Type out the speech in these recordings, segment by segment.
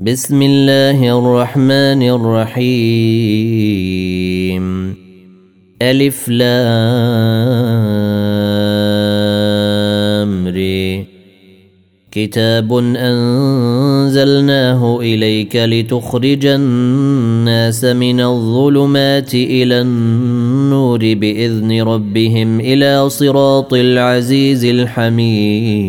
بسم الله الرحمن الرحيم. ألف لام ري كتاب أنزلناه إليك لتخرج الناس من الظلمات إلى النور بإذن ربهم إلى صراط العزيز الحميد.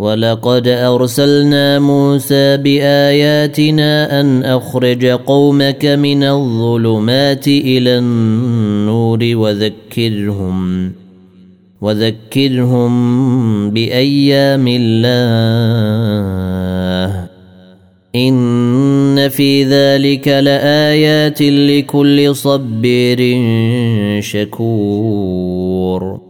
ولقد أرسلنا موسى بآياتنا أن أخرج قومك من الظلمات إلى النور وذكرهم وذكرهم بأيام الله. إن في ذلك لآيات لكل صبير شكور.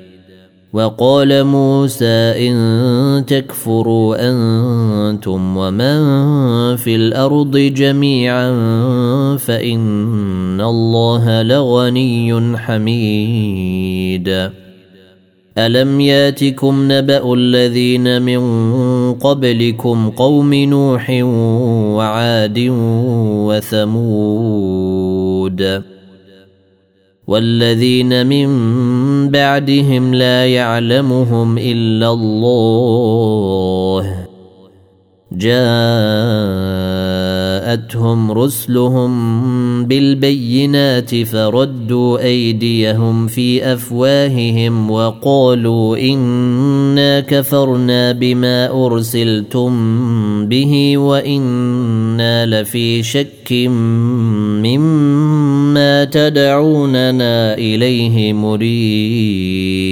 وقال موسى إن تكفروا أنتم ومن في الأرض جميعا فإن الله لغني حميد. ألم ياتكم نبأ الذين من قبلكم قوم نوح وعاد وثمود؟ والذين من بعدهم لا يعلمهم إلا الله. جاءتهم رسلهم بالبينات فردوا أيديهم في أفواههم وقالوا إنا كفرنا بما أرسلتم به وإنا لفي شك مما تدعوننا إليه مريب.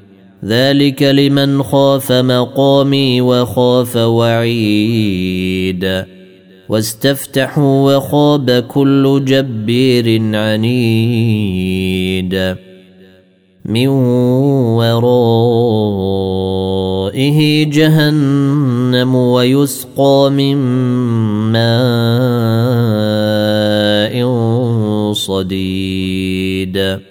ذلك لمن خاف مقامي وخاف وعيد. واستفتحوا وخاب كل جبير عنيد. من ورائه جهنم ويسقى من ماء صديد.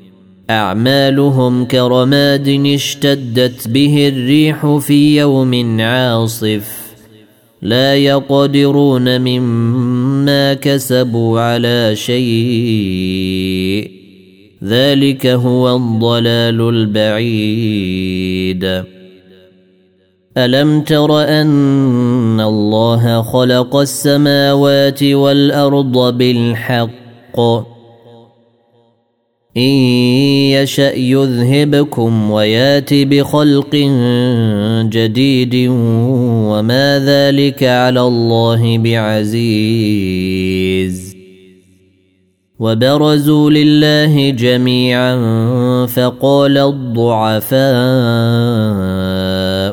أعمالهم كرماد اشتدت به الريح في يوم عاصف. لا يقدرون مما كسبوا على شيء. ذلك هو الضلال البعيد. ألم تر أن الله خلق السماوات والأرض بالحق؟ إن يشأ يذهبكم ويات بخلق جديد وما ذلك على الله بعزيز وبرزوا لله جميعا فقال الضعفاء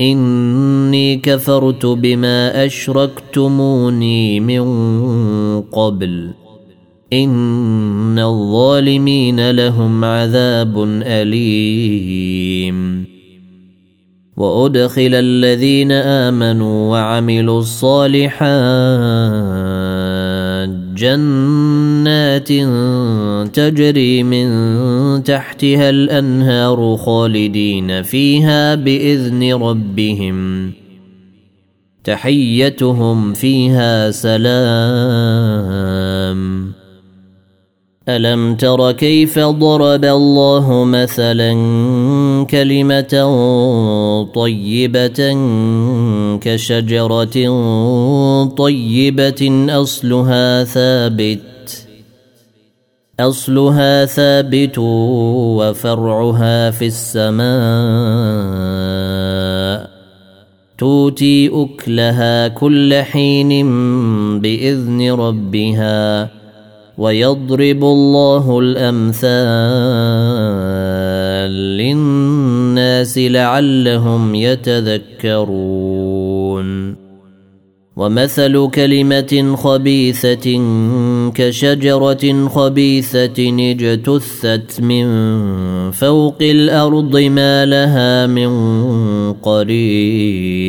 إني كفرت بما أشركتموني من قبل. إن الظالمين لهم عذاب أليم. وأدخل الذين آمنوا وعملوا الصالحات جنات تجري من تحتها الأنهار خالدين فيها بإذن ربهم. تحيتهم فيها سلام. ألم تر كيف ضرب الله مثلا كلمة طيبة كشجرة طيبة أصلها ثابت أصلها ثابت وفرعها في السماء. توتي أكلها كل حين بإذن ربها ويضرب الله الأمثال. للناس لعلهم يتذكرون. ومثل كلمة خبيثة كشجرة خبيثة اجتثت من فوق الأرض ما لها من قرير.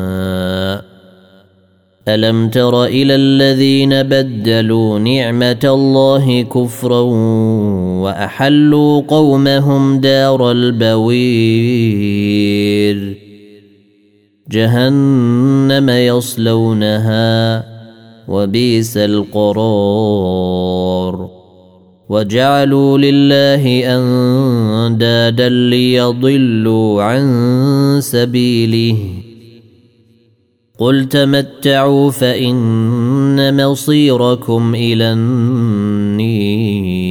الم تر إلى الذين بدلوا نعمه الله كفرا واحلوا قومهم دار البوير جهنم يصلونها وبئس القرار وجعلوا لله اندادا ليضلوا عن سبيله قل تمتعوا فان مصيركم إلى النير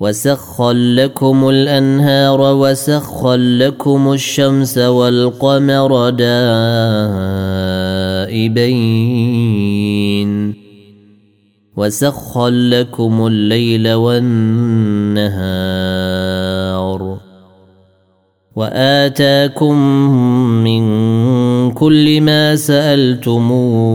وسخر لكم الأنهار وسخر لكم الشمس والقمر دائبين. وسخر لكم الليل والنهار. وآتاكم من كل ما سألتموه.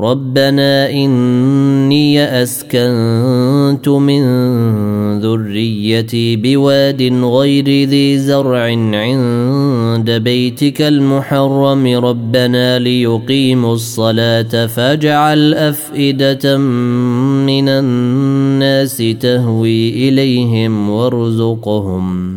ربنا إني أسكنت من ذريتي بواد غير ذي زرع عند بيتك المحرم ربنا ليقيموا الصلاة فاجعل أفئدة من الناس تهوي إليهم وارزقهم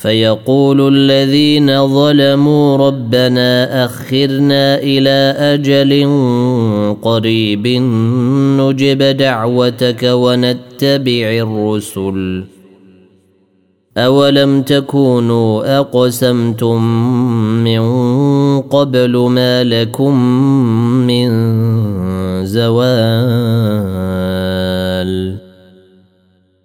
فيقول الذين ظلموا ربنا أخرنا إلى أجل قريب نجب دعوتك ونتبع الرسل. أولم تكونوا أقسمتم من قبل ما لكم من زوال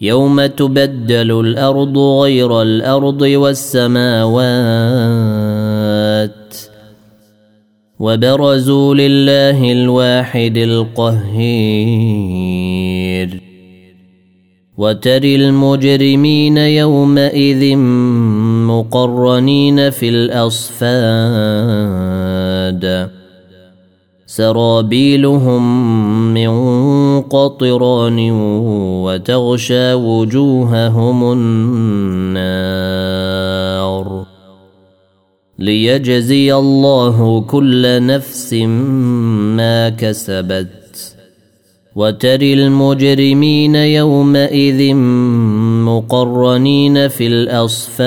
يوم تبدل الأرض غير الأرض والسماوات وبرزوا لله الواحد القهير وتري المجرمين يومئذ مقرنين في الأصفاد سرابيلهم من قطران وتغشى وجوههم النار ليجزي الله كل نفس ما كسبت وتري المجرمين يومئذ مقرنين في الأصفاد